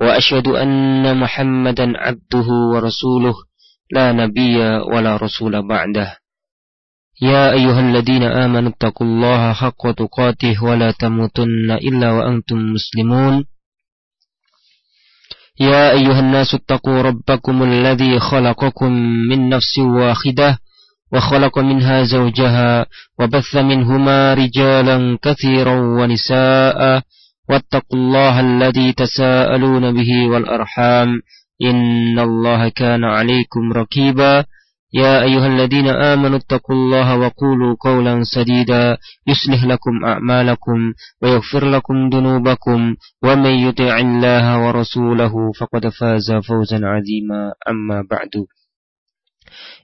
وأشهد أن محمدا عبده ورسوله لا نبي ولا رسول بعده. يا أيها الذين آمنوا اتقوا الله حق تقاته ولا تموتن إلا وأنتم مسلمون. يا أيها الناس اتقوا ربكم الذي خلقكم من نفس واحدة وخلق منها زوجها وبث منهما رجالا كثيرا ونساء. واتقوا الله الذي تساءلون به والأرحام إن الله كان عليكم ركيبا. يا أيها الذين آمنوا اتقوا الله وقولوا قولا سديدا. يصلح لكم أعمالكم ويغفر لكم ذنوبكم. ومن يطع الله ورسوله فقد فاز فوزا عظيما. أما بعد.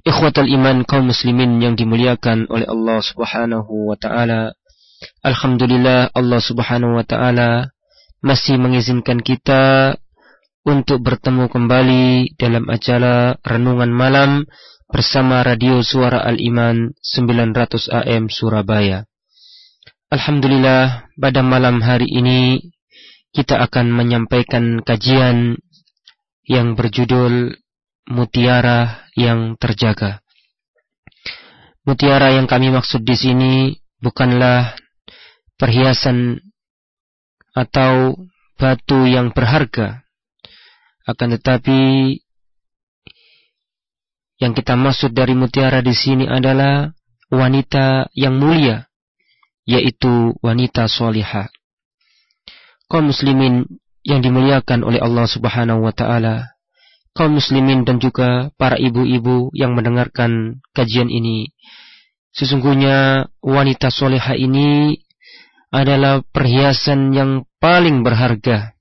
Ikhwatal iman kaum muslimin yang dimuliakan oleh Allah subhanahu wa ta'ala. Alhamdulillah Allah Subhanahu wa taala masih mengizinkan kita untuk bertemu kembali dalam acara renungan malam bersama Radio Suara Al-Iman 900 AM Surabaya. Alhamdulillah pada malam hari ini kita akan menyampaikan kajian yang berjudul Mutiara yang Terjaga. Mutiara yang kami maksud di sini bukanlah perhiasan atau batu yang berharga. Akan tetapi yang kita maksud dari mutiara di sini adalah wanita yang mulia, yaitu wanita solihah. Kaum muslimin yang dimuliakan oleh Allah Subhanahu wa taala, kaum muslimin dan juga para ibu-ibu yang mendengarkan kajian ini. Sesungguhnya wanita solehah ini adalah perhiasan yang paling berharga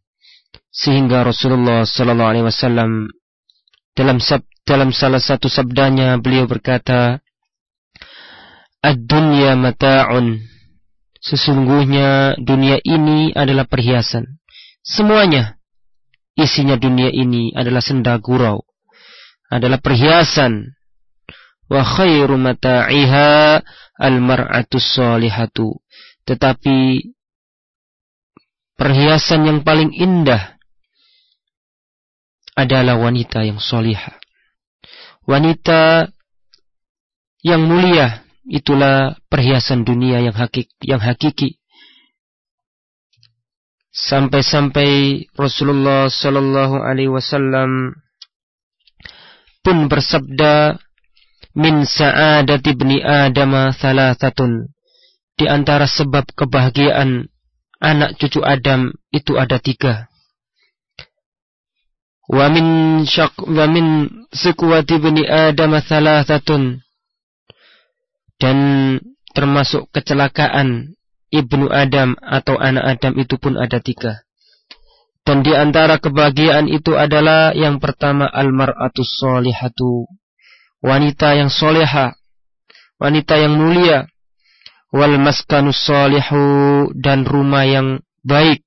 sehingga Rasulullah sallallahu alaihi wasallam dalam sab, dalam salah satu sabdanya beliau berkata Ad-dunya mata'un Sesungguhnya dunia ini adalah perhiasan. Semuanya isinya dunia ini adalah senda gurau. Adalah perhiasan. Wa khairu mata'iha al-mar'atu salihatu. Tetapi perhiasan yang paling indah adalah wanita yang solihah. Wanita yang mulia itulah perhiasan dunia yang hakiki, yang hakiki. Sampai-sampai Rasulullah Sallallahu Alaihi Wasallam pun bersabda, min sa'adati ibni Adam thalathatun di antara sebab kebahagiaan anak cucu Adam itu ada tiga. Wa min syaq wa min sikwati bani Adam thalathatun. Dan termasuk kecelakaan ibnu Adam atau anak Adam itu pun ada tiga. Dan di antara kebahagiaan itu adalah yang pertama almar'atus solihatu. Wanita yang soleha. Wanita yang mulia wal maskanus salihu dan rumah yang baik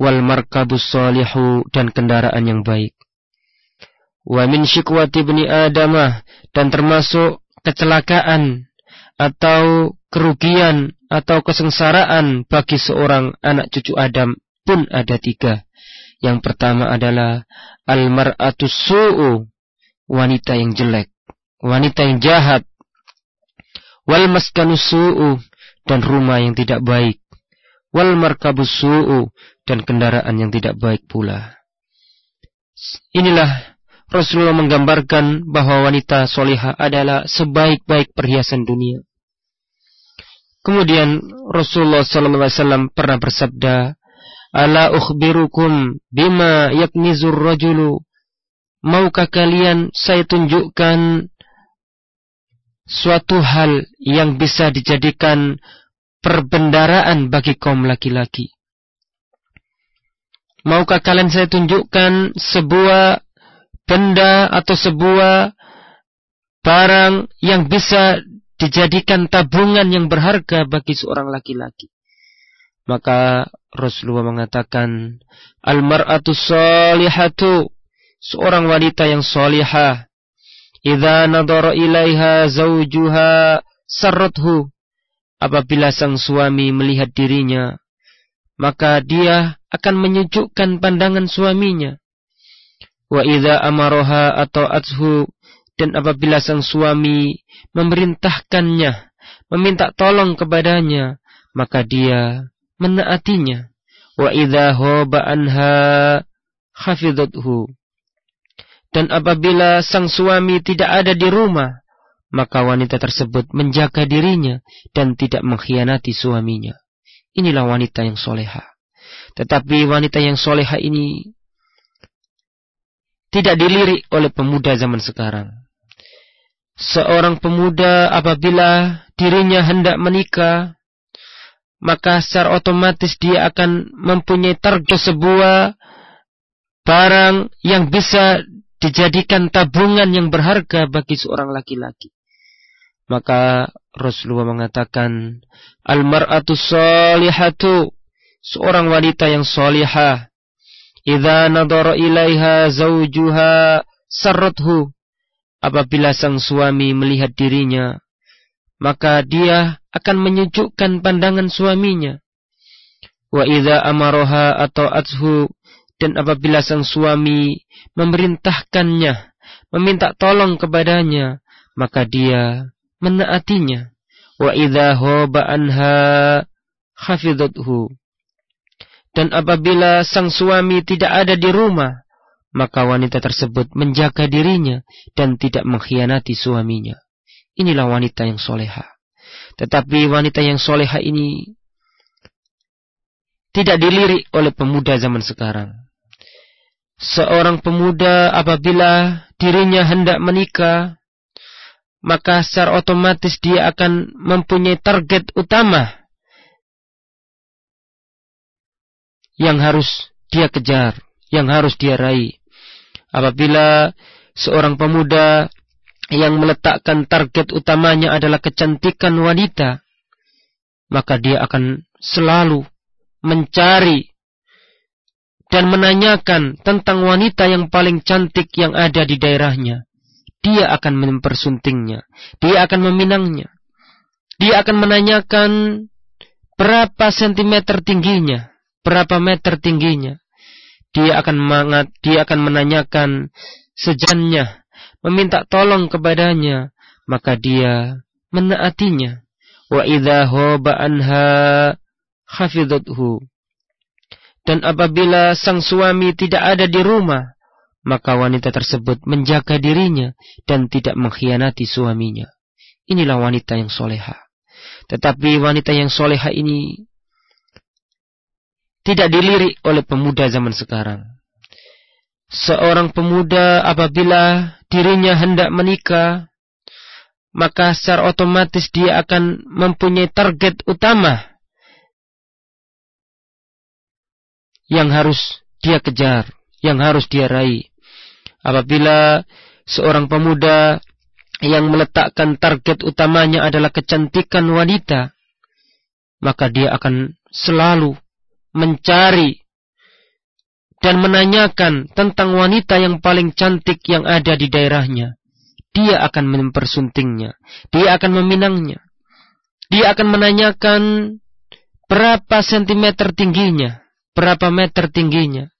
wal markabus salihu dan kendaraan yang baik wa min syikwati ibni adamah dan termasuk kecelakaan atau kerugian atau kesengsaraan bagi seorang anak cucu Adam pun ada tiga. Yang pertama adalah al-mar'atus su'u, wanita yang jelek, wanita yang jahat, wal maskanus su'u dan rumah yang tidak baik wal markabus su'u dan kendaraan yang tidak baik pula inilah Rasulullah menggambarkan bahwa wanita solihah adalah sebaik-baik perhiasan dunia. Kemudian Rasulullah SAW pernah bersabda, Ala ukhbirukum bima yaknizur rajulu. Maukah kalian saya tunjukkan suatu hal yang bisa dijadikan perbendaraan bagi kaum laki-laki. Maukah kalian saya tunjukkan sebuah benda atau sebuah barang yang bisa dijadikan tabungan yang berharga bagi seorang laki-laki. Maka Rasulullah mengatakan, Al-mar'atu salihatu, seorang wanita yang salihah. Idza nadara ilaiha zawjuha sarrathu. Apabila sang suami melihat dirinya, maka dia akan menyejukkan pandangan suaminya. Wa idza amaroha atau athu dan apabila sang suami memerintahkannya, meminta tolong kepadanya, maka dia menaatinya. Wa idza haba anha hafidhathu. Dan apabila sang suami tidak ada di rumah, maka wanita tersebut menjaga dirinya dan tidak mengkhianati suaminya. Inilah wanita yang soleha. Tetapi wanita yang soleha ini tidak dilirik oleh pemuda zaman sekarang. Seorang pemuda apabila dirinya hendak menikah, maka secara otomatis dia akan mempunyai target sebuah barang yang bisa dijadikan tabungan yang berharga bagi seorang laki-laki. Maka Rasulullah mengatakan, Al-mar'atu salihatu, seorang wanita yang salihah. Idza nadara ilaiha zawjuha sarrathu. Apabila sang suami melihat dirinya, maka dia akan menyejukkan pandangan suaminya. Wa idza amaroha atau athu dan apabila sang suami memerintahkannya, meminta tolong kepadanya, maka dia menaatinya. Wa idza haba anha. Dan apabila sang suami tidak ada di rumah, maka wanita tersebut menjaga dirinya dan tidak mengkhianati suaminya. Inilah wanita yang soleha. Tetapi wanita yang soleha ini tidak dilirik oleh pemuda zaman sekarang. Seorang pemuda apabila dirinya hendak menikah, maka secara otomatis dia akan mempunyai target utama yang harus dia kejar, yang harus dia raih. Apabila seorang pemuda yang meletakkan target utamanya adalah kecantikan wanita, maka dia akan selalu mencari dan menanyakan tentang wanita yang paling cantik yang ada di daerahnya dia akan mempersuntingnya. Dia akan meminangnya. Dia akan menanyakan berapa sentimeter tingginya, berapa meter tingginya. Dia akan mengat, dia akan menanyakan sejannya, meminta tolong kepadanya, maka dia menaatinya. Wa idza anha. Dan apabila sang suami tidak ada di rumah, maka wanita tersebut menjaga dirinya dan tidak mengkhianati suaminya. Inilah wanita yang soleha. Tetapi wanita yang soleha ini tidak dilirik oleh pemuda zaman sekarang. Seorang pemuda apabila dirinya hendak menikah, maka secara otomatis dia akan mempunyai target utama yang harus dia kejar, yang harus dia raih apabila seorang pemuda yang meletakkan target utamanya adalah kecantikan wanita, maka dia akan selalu mencari dan menanyakan tentang wanita yang paling cantik yang ada di daerahnya. Dia akan mempersuntingnya. Dia akan meminangnya. Dia akan menanyakan berapa sentimeter tingginya, berapa meter tingginya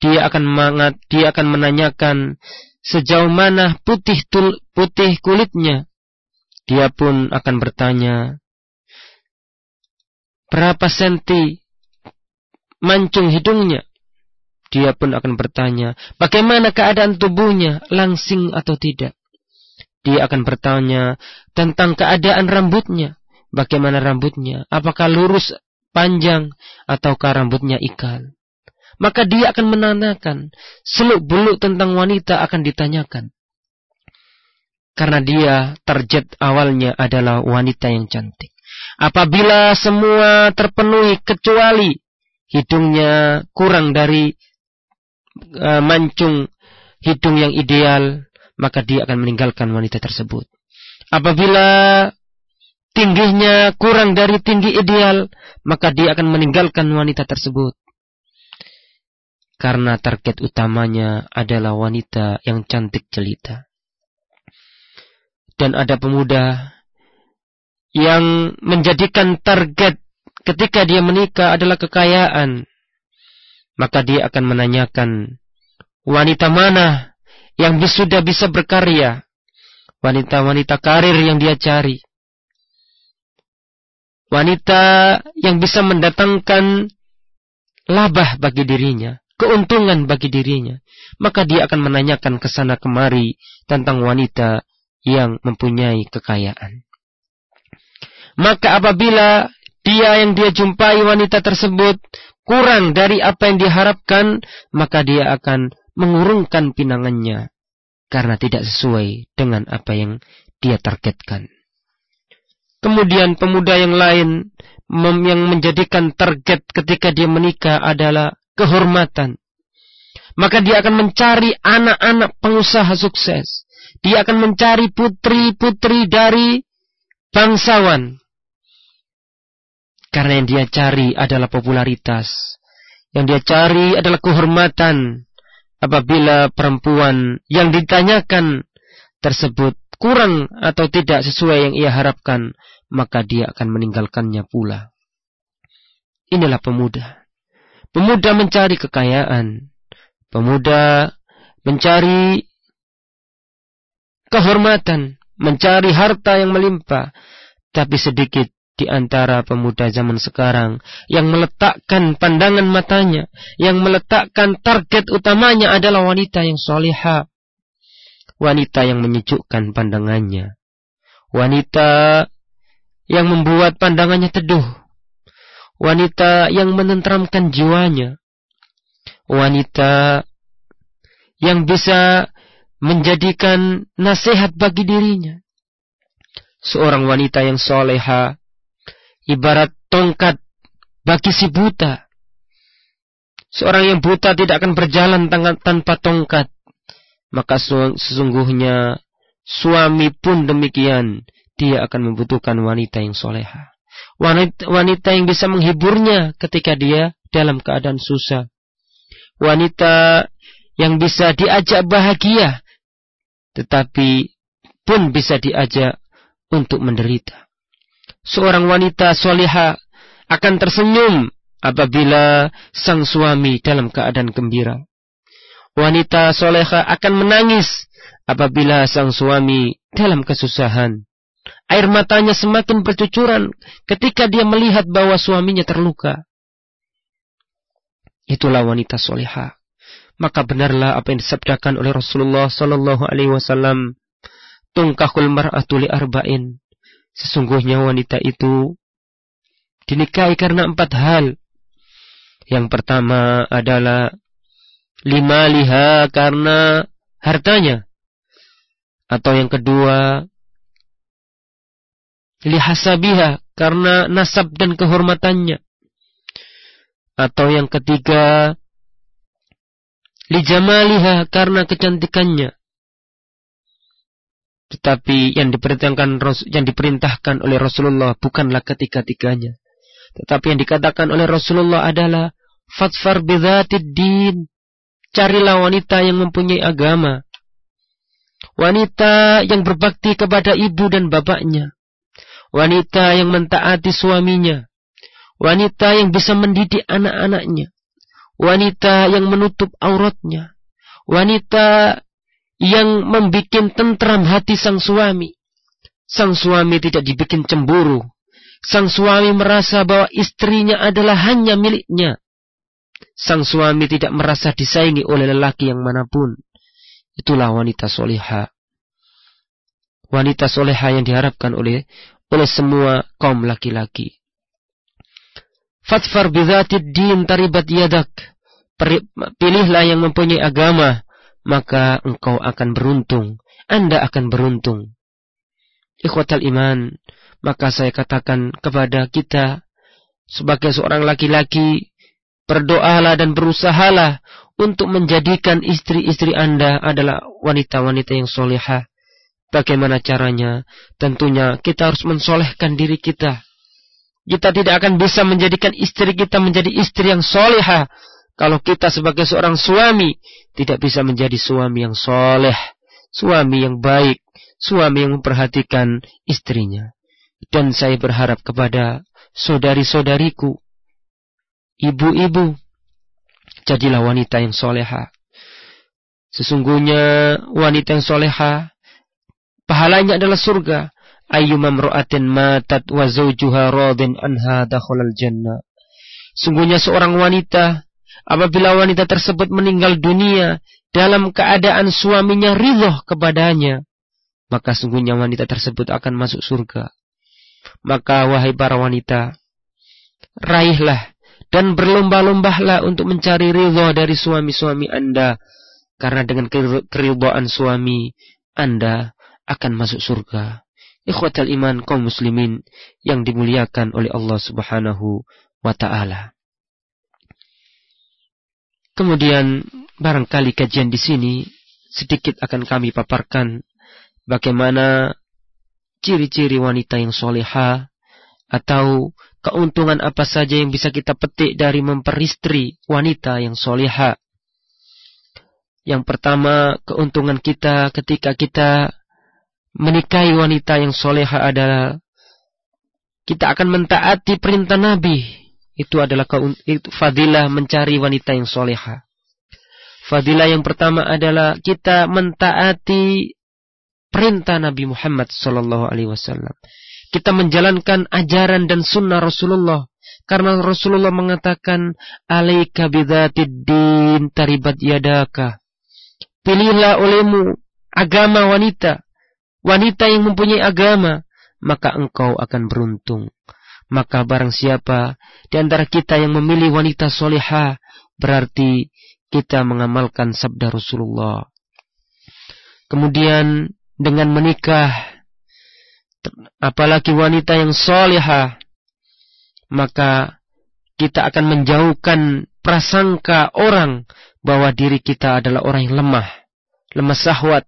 dia akan mengat, dia akan menanyakan sejauh mana putih tul, putih kulitnya. Dia pun akan bertanya, berapa senti mancung hidungnya? Dia pun akan bertanya, bagaimana keadaan tubuhnya, langsing atau tidak? Dia akan bertanya tentang keadaan rambutnya, bagaimana rambutnya, apakah lurus, panjang, ataukah rambutnya ikal? maka dia akan menanyakan seluk beluk tentang wanita akan ditanyakan. Karena dia target awalnya adalah wanita yang cantik. Apabila semua terpenuhi kecuali hidungnya kurang dari uh, mancung hidung yang ideal, maka dia akan meninggalkan wanita tersebut. Apabila tingginya kurang dari tinggi ideal, maka dia akan meninggalkan wanita tersebut. Karena target utamanya adalah wanita yang cantik jelita. Dan ada pemuda yang menjadikan target ketika dia menikah adalah kekayaan. Maka dia akan menanyakan, wanita mana yang sudah bisa berkarya? Wanita-wanita karir yang dia cari wanita yang bisa mendatangkan labah bagi dirinya, keuntungan bagi dirinya, maka dia akan menanyakan ke sana kemari tentang wanita yang mempunyai kekayaan. Maka apabila dia yang dia jumpai wanita tersebut kurang dari apa yang diharapkan, maka dia akan mengurungkan pinangannya karena tidak sesuai dengan apa yang dia targetkan. Kemudian pemuda yang lain yang menjadikan target ketika dia menikah adalah kehormatan. Maka dia akan mencari anak-anak pengusaha sukses. Dia akan mencari putri-putri dari bangsawan. Karena yang dia cari adalah popularitas. Yang dia cari adalah kehormatan. Apabila perempuan yang ditanyakan tersebut kurang atau tidak sesuai yang ia harapkan, maka dia akan meninggalkannya pula. Inilah pemuda. Pemuda mencari kekayaan. Pemuda mencari kehormatan, mencari harta yang melimpah. Tapi sedikit di antara pemuda zaman sekarang yang meletakkan pandangan matanya, yang meletakkan target utamanya adalah wanita yang solehah, wanita yang menyejukkan pandangannya, wanita yang membuat pandangannya teduh, wanita yang menenteramkan jiwanya, wanita yang bisa menjadikan nasihat bagi dirinya. Seorang wanita yang soleha, ibarat tongkat bagi si buta. Seorang yang buta tidak akan berjalan tanpa tongkat maka sesungguhnya suami pun demikian. Dia akan membutuhkan wanita yang soleha. Wanita, wanita yang bisa menghiburnya ketika dia dalam keadaan susah. Wanita yang bisa diajak bahagia. Tetapi pun bisa diajak untuk menderita. Seorang wanita soleha akan tersenyum apabila sang suami dalam keadaan gembira wanita soleha akan menangis apabila sang suami dalam kesusahan. Air matanya semakin bercucuran ketika dia melihat bahwa suaminya terluka. Itulah wanita soleha. Maka benarlah apa yang disabdakan oleh Rasulullah Sallallahu Alaihi Wasallam. Tungkahul mar'atu li arba'in. Sesungguhnya wanita itu dinikahi karena empat hal. Yang pertama adalah lima liha karena hartanya. Atau yang kedua, lihasabiha karena nasab dan kehormatannya. Atau yang ketiga, lijamaliha karena kecantikannya. Tetapi yang diperintahkan yang diperintahkan oleh Rasulullah bukanlah ketiga-tiganya. Tetapi yang dikatakan oleh Rasulullah adalah fatfar bidzatid din. Carilah wanita yang mempunyai agama. Wanita yang berbakti kepada ibu dan bapaknya. Wanita yang mentaati suaminya. Wanita yang bisa mendidik anak-anaknya. Wanita yang menutup auratnya. Wanita yang membuat tentram hati sang suami. Sang suami tidak dibikin cemburu. Sang suami merasa bahwa istrinya adalah hanya miliknya sang suami tidak merasa disaingi oleh lelaki yang mana pun. Itulah wanita soleha. Wanita soleha yang diharapkan oleh oleh semua kaum laki-laki. Fatfar bidhatid din taribat yadak. Pilihlah yang mempunyai agama, maka engkau akan beruntung. Anda akan beruntung. Ikhwatal iman, maka saya katakan kepada kita sebagai seorang laki-laki Berdoalah dan berusahalah untuk menjadikan istri-istri Anda adalah wanita-wanita yang solehah. Bagaimana caranya? Tentunya kita harus mensolehkan diri kita. Kita tidak akan bisa menjadikan istri kita menjadi istri yang soleha. Kalau kita sebagai seorang suami tidak bisa menjadi suami yang soleh. Suami yang baik. Suami yang memperhatikan istrinya. Dan saya berharap kepada saudari-saudariku ibu-ibu, jadilah wanita yang soleha. Sesungguhnya wanita yang soleha, pahalanya adalah surga. Ayyuma mru'atin matat wa zawjuha radin anha dakhalal jannah. Sungguhnya seorang wanita, apabila wanita tersebut meninggal dunia dalam keadaan suaminya ridho kepadanya, maka sungguhnya wanita tersebut akan masuk surga. Maka wahai para wanita, raihlah dan berlomba-lombalah untuk mencari ridho dari suami-suami Anda. Karena dengan keridhaan suami, Anda akan masuk surga. Ikhwatal iman kaum muslimin yang dimuliakan oleh Allah subhanahu wa ta'ala. Kemudian barangkali kajian di sini sedikit akan kami paparkan bagaimana ciri-ciri wanita yang soleha atau keuntungan apa saja yang bisa kita petik dari memperistri wanita yang soleha. Yang pertama, keuntungan kita ketika kita menikahi wanita yang soleha adalah kita akan mentaati perintah Nabi. Itu adalah fadilah mencari wanita yang soleha. Fadilah yang pertama adalah kita mentaati perintah Nabi Muhammad Sallallahu Alaihi Wasallam kita menjalankan ajaran dan sunnah Rasulullah. Karena Rasulullah mengatakan, Alaika din taribat yadaka. Pilihlah olehmu agama wanita. Wanita yang mempunyai agama. Maka engkau akan beruntung. Maka barang siapa di antara kita yang memilih wanita soleha, berarti kita mengamalkan sabda Rasulullah. Kemudian dengan menikah apalagi wanita yang soleha, maka kita akan menjauhkan prasangka orang bahwa diri kita adalah orang yang lemah, lemah sahwat.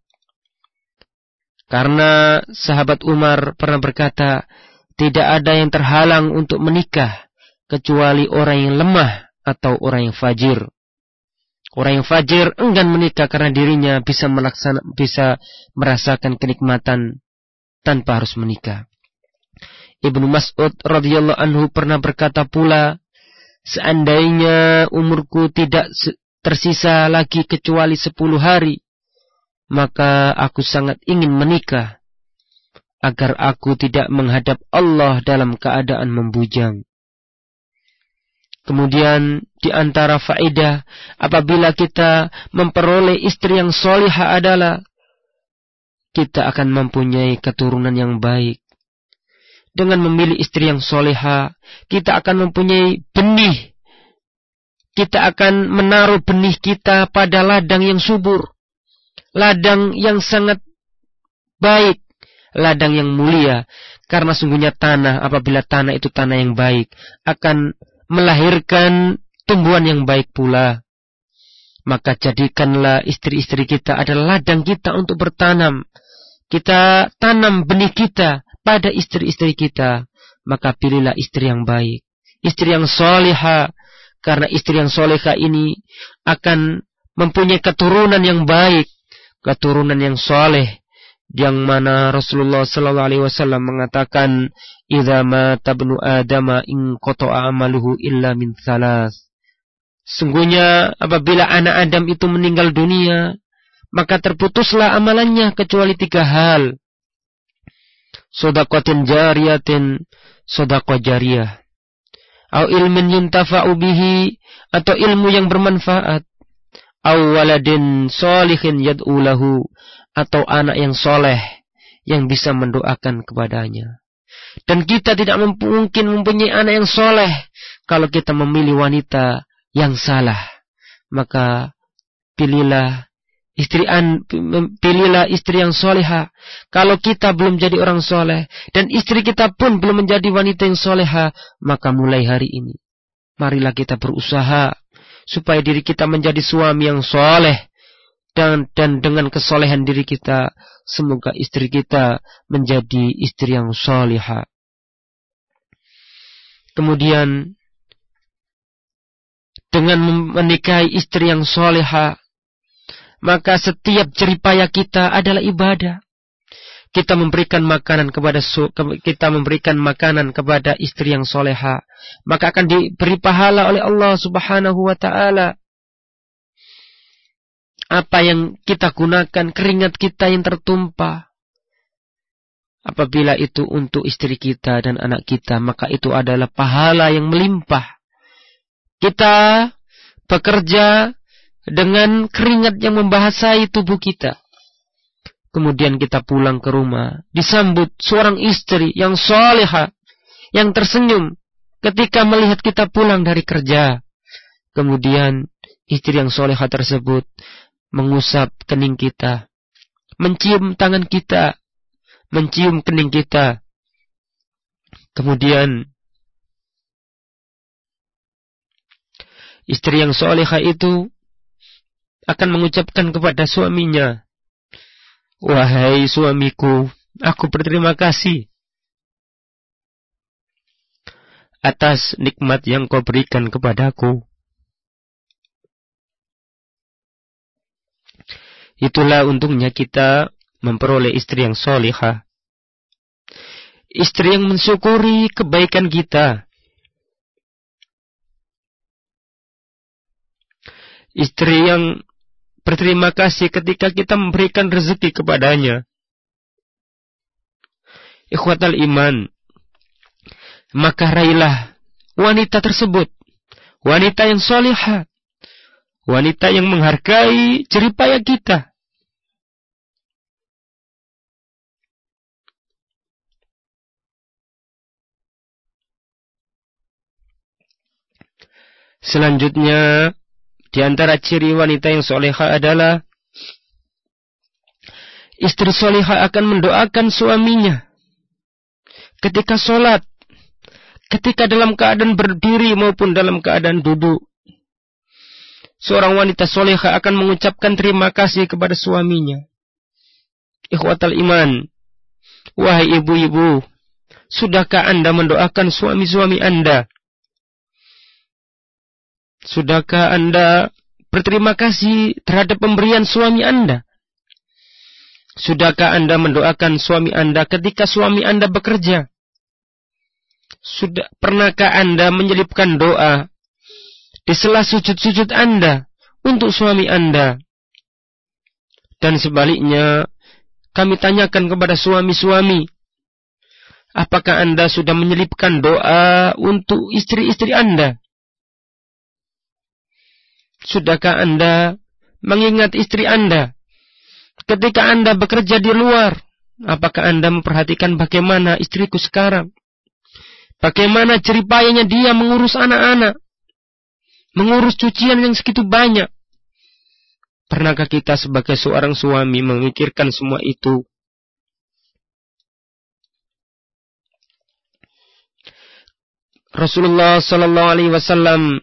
Karena sahabat Umar pernah berkata, tidak ada yang terhalang untuk menikah kecuali orang yang lemah atau orang yang fajir. Orang yang fajir enggan menikah karena dirinya bisa bisa merasakan kenikmatan tanpa harus menikah. Ibnu Mas'ud radhiyallahu anhu pernah berkata pula, seandainya umurku tidak tersisa lagi kecuali sepuluh hari, maka aku sangat ingin menikah, agar aku tidak menghadap Allah dalam keadaan membujang. Kemudian di antara faedah apabila kita memperoleh istri yang solihah adalah kita akan mempunyai keturunan yang baik. Dengan memilih istri yang soleha, kita akan mempunyai benih. Kita akan menaruh benih kita pada ladang yang subur. Ladang yang sangat baik. Ladang yang mulia. Karena sungguhnya tanah, apabila tanah itu tanah yang baik, akan melahirkan tumbuhan yang baik pula. Maka jadikanlah istri-istri kita adalah ladang kita untuk bertanam kita tanam benih kita pada istri-istri kita, maka pilihlah istri yang baik, istri yang soleha, karena istri yang soleha ini akan mempunyai keturunan yang baik, keturunan yang soleh, yang mana Rasulullah Sallallahu Alaihi Wasallam mengatakan, "Idza mata ibnu Adam in amaluhu illa min thalas." Sungguhnya apabila anak Adam itu meninggal dunia, maka terputuslah amalannya kecuali tiga hal. Sodakotin jariyatin, sodako jariyah. Au ilmin yuntafa'u bihi, atau ilmu yang bermanfaat. Au waladin solihin yad'ulahu, atau anak yang soleh, yang bisa mendoakan kepadanya. Dan kita tidak mungkin mempunyai anak yang soleh, kalau kita memilih wanita yang salah. Maka pilihlah Istri an, pilihlah istri yang soleha. Kalau kita belum jadi orang soleh dan istri kita pun belum menjadi wanita yang soleha, maka mulai hari ini, marilah kita berusaha supaya diri kita menjadi suami yang soleh dan dan dengan kesolehan diri kita semoga istri kita menjadi istri yang solihah. Kemudian dengan menikahi istri yang solehah, maka setiap jeripaya kita adalah ibadah kita memberikan makanan kepada kita memberikan makanan kepada istri yang soleha, maka akan diberi pahala oleh Allah Subhanahu wa taala. Apa yang kita gunakan, keringat kita yang tertumpah. Apabila itu untuk istri kita dan anak kita, maka itu adalah pahala yang melimpah. Kita bekerja dengan keringat yang membahasai tubuh kita. Kemudian kita pulang ke rumah, disambut seorang istri yang soleha, yang tersenyum ketika melihat kita pulang dari kerja. Kemudian istri yang soleha tersebut mengusap kening kita, mencium tangan kita, mencium kening kita. Kemudian istri yang soleha itu akan mengucapkan kepada suaminya, Wahai suamiku, aku berterima kasih atas nikmat yang kau berikan kepadaku. Itulah untungnya kita memperoleh istri yang solihah. Istri yang mensyukuri kebaikan kita. Istri yang berterima kasih ketika kita memberikan rezeki kepadanya. Ikhwatal iman. Maka raihlah wanita tersebut. Wanita yang solihah. Wanita yang menghargai jeripaya kita. Selanjutnya, di antara ciri wanita yang soleha adalah istri soleha akan mendoakan suaminya ketika sholat, ketika dalam keadaan berdiri maupun dalam keadaan duduk. Seorang wanita soleha akan mengucapkan terima kasih kepada suaminya. Ikhwatal iman, wahai ibu-ibu, sudahkah anda mendoakan suami-suami anda? Sudahkah Anda berterima kasih terhadap pemberian suami Anda? Sudahkah Anda mendoakan suami Anda ketika suami Anda bekerja? Sudah pernahkah Anda menyelipkan doa di sela sujud-sujud Anda untuk suami Anda? Dan sebaliknya, kami tanyakan kepada suami-suami, apakah Anda sudah menyelipkan doa untuk istri-istri Anda? Sudahkah Anda mengingat istri Anda? Ketika Anda bekerja di luar, apakah Anda memperhatikan bagaimana istriku sekarang? Bagaimana ceripayanya dia mengurus anak-anak? Mengurus cucian yang segitu banyak? Pernahkah kita sebagai seorang suami memikirkan semua itu? Rasulullah Sallallahu Alaihi Wasallam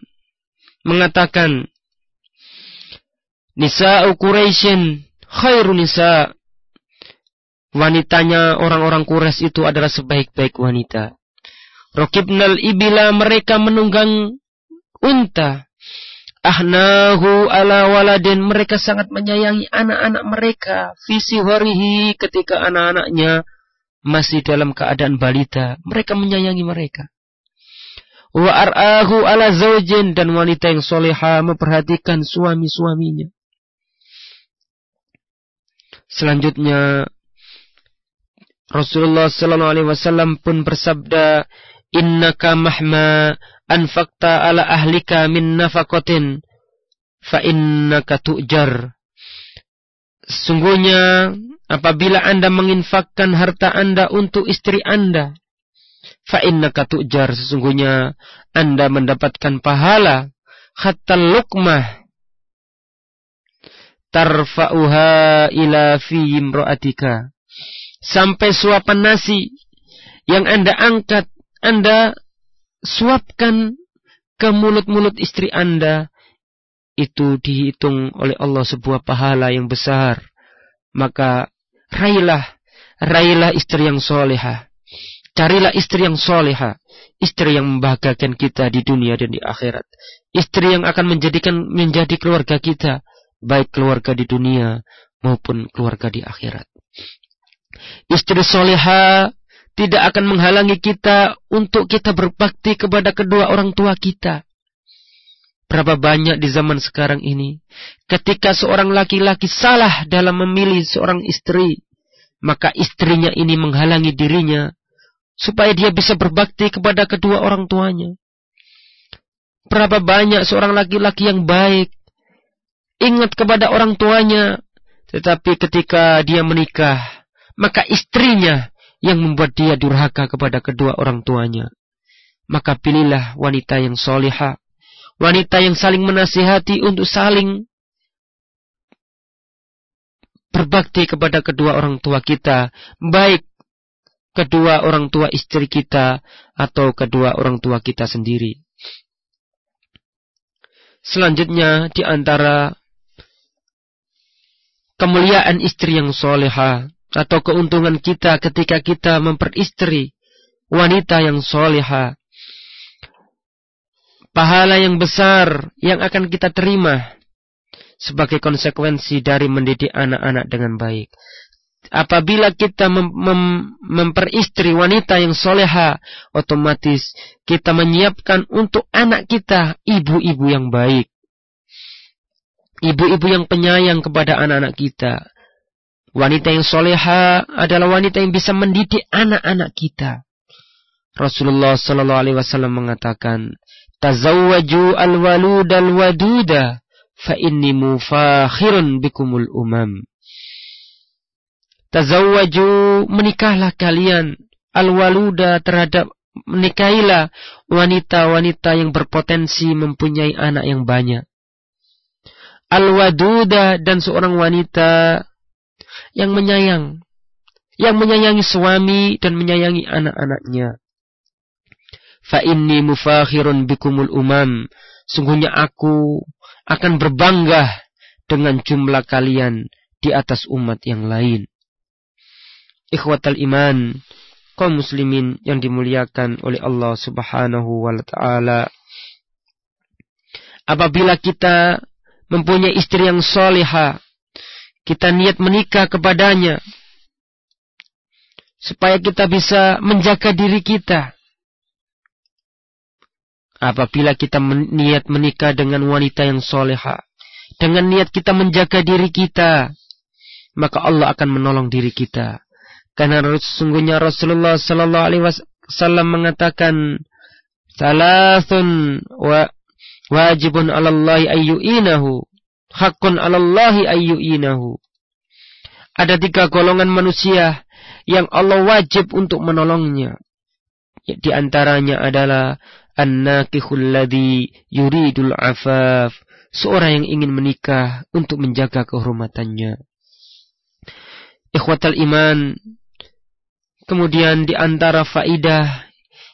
mengatakan Nisa'u Quraisyin khairu nisa. Wanitanya orang-orang Quraisy itu adalah sebaik-baik wanita. Rokibnal ibila mereka menunggang unta. Ahnahu ala waladin mereka sangat menyayangi anak-anak mereka. Visi horihi ketika anak-anaknya masih dalam keadaan balita. Mereka menyayangi mereka. Wa ar'ahu ala zaujin dan wanita yang soleha memperhatikan suami-suaminya. Selanjutnya Rasulullah sallallahu alaihi wasallam pun bersabda, "Innaka mahma anfaqta ala ahlika min nafaqatin fa innaka tu'jar." Sungguhnya apabila Anda menginfakkan harta Anda untuk istri Anda, fa innaka tu'jar, sesungguhnya Anda mendapatkan pahala hatta luqmah tarfa'uha ila fi imra'atika. Sampai suapan nasi yang Anda angkat, Anda suapkan ke mulut-mulut istri Anda. itu dihitung oleh Allah sebuah pahala yang besar. Maka raihlah, raihlah istri yang soleha. Carilah istri yang soleha. Istri yang membahagiakan kita di dunia dan di akhirat. Istri yang akan menjadikan menjadi keluarga kita. Baik keluarga di dunia maupun keluarga di akhirat. Istri soleha tidak akan menghalangi kita untuk kita berbakti kepada kedua orang tua kita. Berapa banyak di zaman sekarang ini, ketika seorang laki-laki salah dalam memilih seorang istri, maka istrinya ini menghalangi dirinya supaya dia bisa berbakti kepada kedua orang tuanya. Berapa banyak seorang laki-laki yang baik, ingat kepada orang tuanya, tetapi ketika dia menikah, maka istrinya yang membuat dia durhaka kepada kedua orang tuanya. Maka pilihlah wanita yang solehah, wanita yang saling menasihati untuk saling berbakti kepada kedua orang tua kita, baik kedua orang tua istri kita atau kedua orang tua kita sendiri. Selanjutnya di antara kemuliaan istri yang soleha atau keuntungan kita ketika kita memperistri wanita yang soleha pahala yang besar yang akan kita terima sebagai konsekuensi dari mendidik anak-anak dengan baik. Apabila kita mem mem memperistri wanita yang soleha, otomatis kita menyiapkan untuk anak kita ibu-ibu yang baik. Ibu-ibu yang penyayang kepada anak-anak kita. Wanita yang soleha adalah wanita yang bisa mendidik anak-anak kita. Rasulullah Sallallahu Alaihi Wasallam mengatakan, Tazawwaju al-walud al-waduda fa inni mufakhirun bikumul umam. Tazawwaju menikahlah kalian al-waluda terhadap menikahilah wanita-wanita yang berpotensi mempunyai anak yang banyak. Al-waduda dan seorang wanita yang menyayang, yang menyayangi suami dan menyayangi anak-anaknya. Fa inni mufakhirun bikumul umam. Sungguhnya aku akan berbangga dengan jumlah kalian di atas umat yang lain. Ikhwatal iman, kaum muslimin yang dimuliakan oleh Allah Subhanahu wa taala. Apabila kita mempunyai istri yang soleha, kita niat menikah kepadanya, supaya kita bisa menjaga diri kita. Apabila kita niat menikah dengan wanita yang soleha, dengan niat kita menjaga diri kita, maka Allah akan menolong diri kita. Karena sesungguhnya Rasulullah Sallallahu Alaihi Wasallam mengatakan, Salasun wa wajibun alallahi ayyu'inahu, hakun alallahi ayyu'inahu. Ada tiga golongan manusia yang Allah wajib untuk menolongnya. Di antaranya adalah An-nakihul ladhi yuridul afaf. Seorang yang ingin menikah untuk menjaga kehormatannya. Ikhwatal iman. Kemudian di antara faidah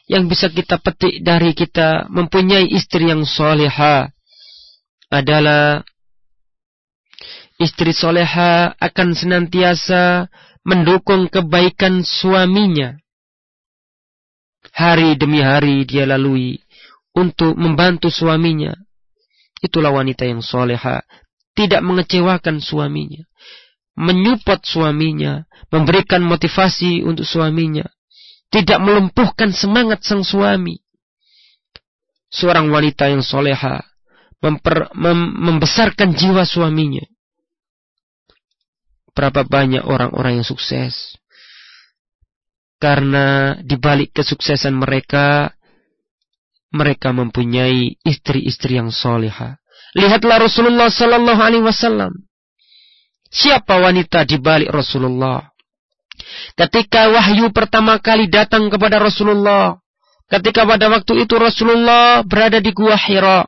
yang bisa kita petik dari kita mempunyai istri yang soleha adalah istri soleha akan senantiasa mendukung kebaikan suaminya. Hari demi hari dia lalui untuk membantu suaminya. Itulah wanita yang soleha, tidak mengecewakan suaminya, menyupport suaminya, memberikan motivasi untuk suaminya, tidak melumpuhkan semangat sang suami. Seorang wanita yang soleha memper, mem, membesarkan jiwa suaminya. Berapa banyak orang-orang yang sukses karena di balik kesuksesan mereka, mereka mempunyai istri-istri yang soleha. Lihatlah Rasulullah Sallallahu Alaihi Wasallam. Siapa wanita di balik Rasulullah? Ketika wahyu pertama kali datang kepada Rasulullah, ketika pada waktu itu Rasulullah berada di gua Hira,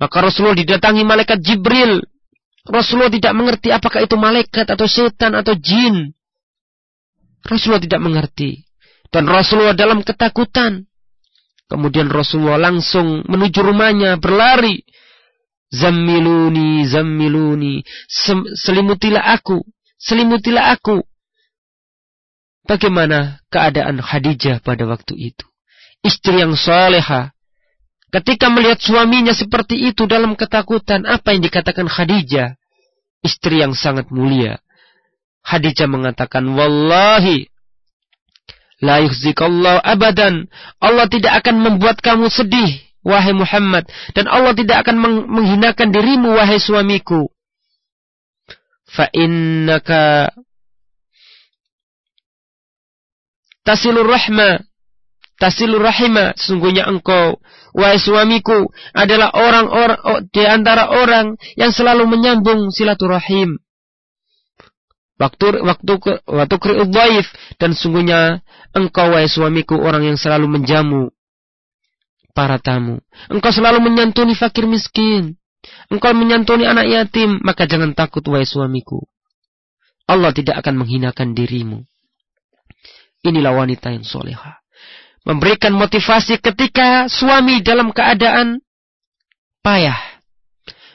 maka Rasulullah didatangi malaikat Jibril. Rasulullah tidak mengerti apakah itu malaikat atau setan atau jin. Rasulullah tidak mengerti. Dan Rasulullah dalam ketakutan. Kemudian Rasulullah langsung menuju rumahnya, berlari. Zammiluni, zammiluni. Selimutilah aku, selimutilah aku. Bagaimana keadaan Khadijah pada waktu itu? Istri yang soleha. Ketika melihat suaminya seperti itu dalam ketakutan, apa yang dikatakan Khadijah? Istri yang sangat mulia. Khadijah mengatakan, Wallahi, la yukhzikallahu abadan. Allah tidak akan membuat kamu sedih wahai Muhammad, dan Allah tidak akan menghinakan dirimu, wahai suamiku. Fa innaka tasilur rahma, tasilur rahima, sesungguhnya engkau, wahai suamiku, adalah orang-orang oh, di antara orang yang selalu menyambung silaturahim. Waktu waktu waktu kri'udhaif dan sungguhnya engkau wahai suamiku orang yang selalu menjamu para tamu. Engkau selalu menyantuni fakir miskin. Engkau menyantuni anak yatim, maka jangan takut wahai suamiku. Allah tidak akan menghinakan dirimu. Inilah wanita yang soleha. Memberikan motivasi ketika suami dalam keadaan payah.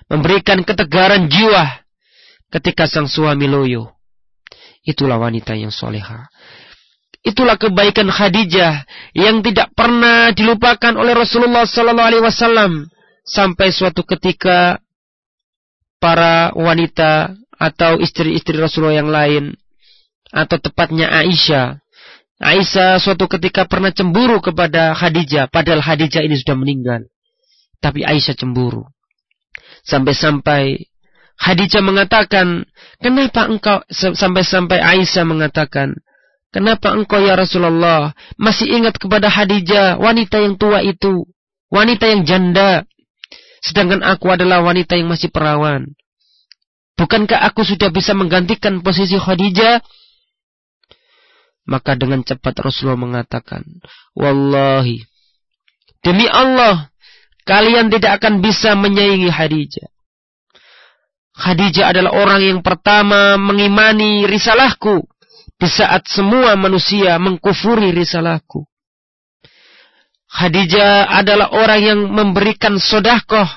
Memberikan ketegaran jiwa ketika sang suami loyo. Itulah wanita yang soleha. Itulah kebaikan Khadijah yang tidak pernah dilupakan oleh Rasulullah sallallahu alaihi wasallam sampai suatu ketika para wanita atau istri-istri Rasulullah yang lain atau tepatnya Aisyah Aisyah suatu ketika pernah cemburu kepada Khadijah padahal Khadijah ini sudah meninggal tapi Aisyah cemburu sampai-sampai Khadijah mengatakan kenapa engkau sampai-sampai Aisyah mengatakan Kenapa engkau ya Rasulullah masih ingat kepada Hadijah, wanita yang tua itu, wanita yang janda, sedangkan aku adalah wanita yang masih perawan. Bukankah aku sudah bisa menggantikan posisi Khadijah? Maka dengan cepat Rasulullah mengatakan, Wallahi, demi Allah, kalian tidak akan bisa menyaingi Khadijah. Khadijah adalah orang yang pertama mengimani risalahku di saat semua manusia mengkufuri risalahku. Khadijah adalah orang yang memberikan sodakoh.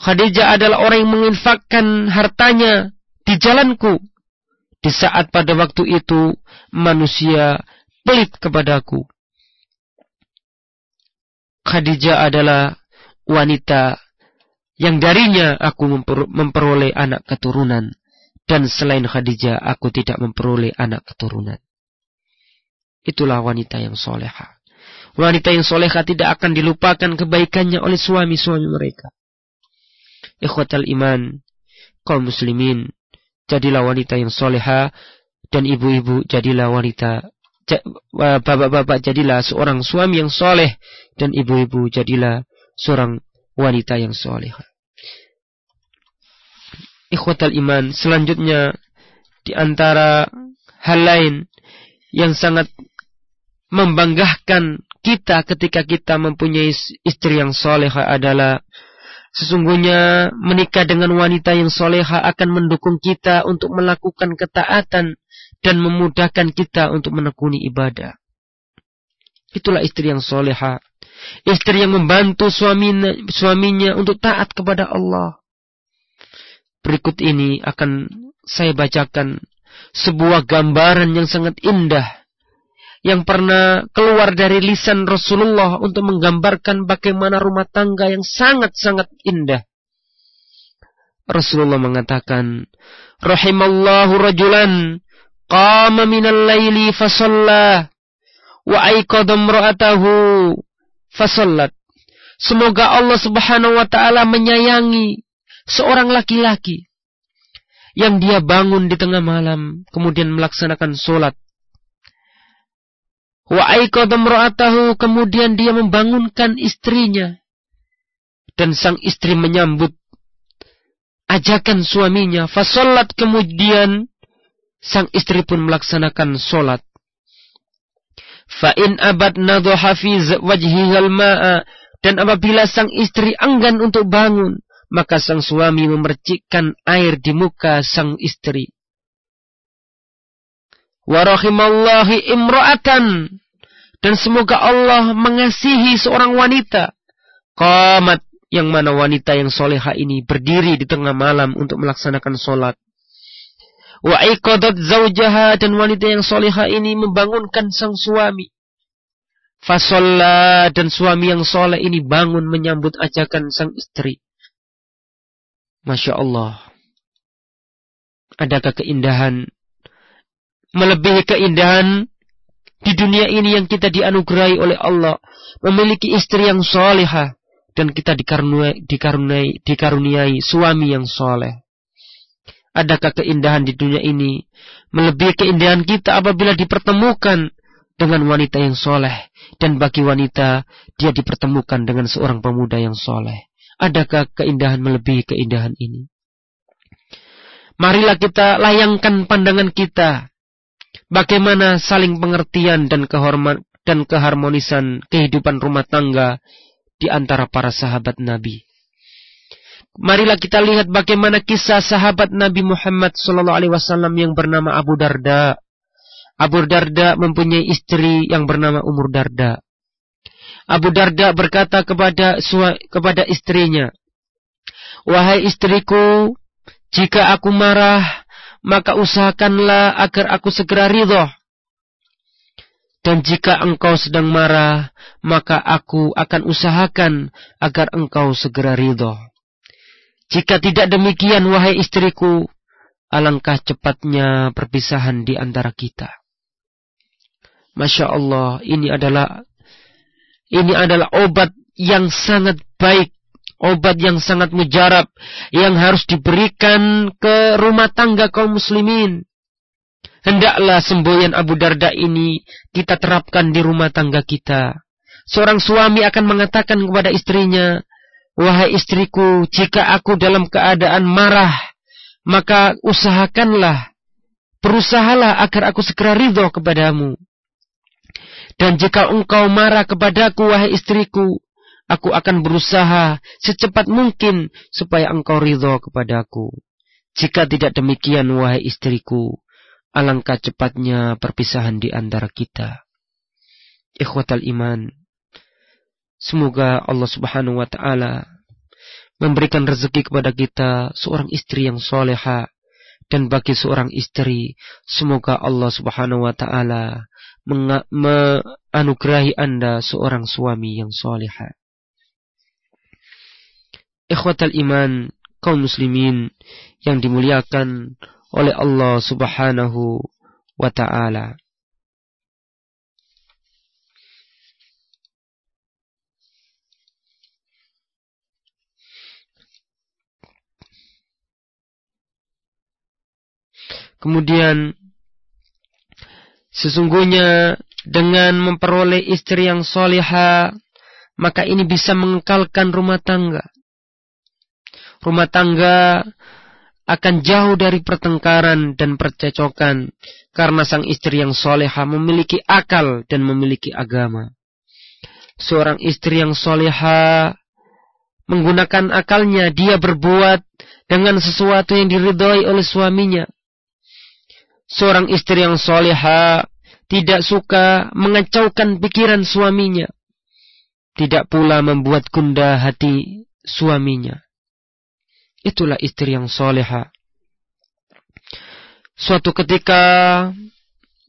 Khadijah adalah orang yang menginfakkan hartanya di jalanku. Di saat pada waktu itu manusia pelit kepadaku. Khadijah adalah wanita yang darinya aku memperoleh anak keturunan. Dan selain Khadijah, aku tidak memperoleh anak keturunan. Itulah wanita yang soleha. Wanita yang soleha tidak akan dilupakan kebaikannya oleh suami-suami mereka. Ikhwatal iman, kaum muslimin, jadilah wanita yang soleha, dan ibu-ibu jadilah wanita, bapak-bapak jadilah seorang suami yang soleh, dan ibu-ibu jadilah seorang wanita yang soleha ikhwatal iman. Selanjutnya di antara hal lain yang sangat membanggakan kita ketika kita mempunyai istri yang soleha adalah sesungguhnya menikah dengan wanita yang soleha akan mendukung kita untuk melakukan ketaatan dan memudahkan kita untuk menekuni ibadah. Itulah istri yang soleha. Istri yang membantu suaminya, suaminya untuk taat kepada Allah. Berikut ini akan saya bacakan sebuah gambaran yang sangat indah yang pernah keluar dari lisan Rasulullah untuk menggambarkan bagaimana rumah tangga yang sangat-sangat indah. Rasulullah mengatakan, Rahimallahu rajulan qama minal laili fasalla wa aikadha imra'atahu fasallat. Semoga Allah Subhanahu wa taala menyayangi seorang laki-laki yang dia bangun di tengah malam kemudian melaksanakan sholat. Wa ro'atahu kemudian dia membangunkan istrinya dan sang istri menyambut ajakan suaminya. Fasolat kemudian sang istri pun melaksanakan sholat. Fa'in abad nadhu hafiz wajhihal ma'a dan apabila sang istri enggan untuk bangun maka sang suami memercikkan air di muka sang istri. Warahimallahi imra'atan. Dan semoga Allah mengasihi seorang wanita. Qamat yang mana wanita yang soleha ini berdiri di tengah malam untuk melaksanakan sholat. Wa iqadat zaujaha dan wanita yang soleha ini membangunkan sang suami. Fasolla dan suami yang soleh ini bangun menyambut ajakan sang istri. Masya Allah. Adakah keindahan melebihi keindahan di dunia ini yang kita dianugerahi oleh Allah memiliki istri yang solehah dan kita dikaruniai, dikaruniai, dikaruniai suami yang soleh. Adakah keindahan di dunia ini melebihi keindahan kita apabila dipertemukan dengan wanita yang soleh dan bagi wanita dia dipertemukan dengan seorang pemuda yang soleh. Adakah keindahan melebihi keindahan ini? Marilah kita layangkan pandangan kita bagaimana saling pengertian dan kehormat dan keharmonisan kehidupan rumah tangga di antara para sahabat Nabi. Marilah kita lihat bagaimana kisah sahabat Nabi Muhammad sallallahu alaihi wasallam yang bernama Abu Darda. Abu Darda mempunyai istri yang bernama Umur Darda. Abu Darda berkata kepada kepada istrinya, "Wahai istriku, jika aku marah, maka usahakanlah agar aku segera ridho. Dan jika engkau sedang marah, maka aku akan usahakan agar engkau segera ridho. Jika tidak demikian, wahai istriku, alangkah cepatnya perpisahan di antara kita. Masya Allah, ini adalah ini adalah obat yang sangat baik, obat yang sangat mujarab, yang harus diberikan ke rumah tangga kaum muslimin. Hendaklah semboyan Abu Darda ini kita terapkan di rumah tangga kita. Seorang suami akan mengatakan kepada istrinya, Wahai istriku, jika aku dalam keadaan marah, maka usahakanlah, berusahalah agar aku segera ridho kepadamu. Dan jika engkau marah kepadaku, wahai istriku, aku akan berusaha secepat mungkin supaya engkau ridho kepadaku. Jika tidak demikian, wahai istriku, alangkah cepatnya perpisahan di antara kita. Ikhwatal iman. Semoga Allah subhanahu wa ta'ala memberikan rezeki kepada kita seorang istri yang soleha. Dan bagi seorang istri, semoga Allah subhanahu wa ta'ala menganugerahi anda seorang suami yang soleha. Ikhwatal iman, kaum muslimin yang dimuliakan oleh Allah Subhanahu wa taala. Kemudian sesungguhnya dengan memperoleh istri yang soleha, maka ini bisa mengekalkan rumah tangga. Rumah tangga akan jauh dari pertengkaran dan percecokan karena sang istri yang soleha memiliki akal dan memiliki agama. Seorang istri yang soleha menggunakan akalnya, dia berbuat dengan sesuatu yang diridhoi oleh suaminya. Seorang istri yang soleha tidak suka mengacaukan pikiran suaminya. Tidak pula membuat gundah hati suaminya. Itulah istri yang soleha. Suatu ketika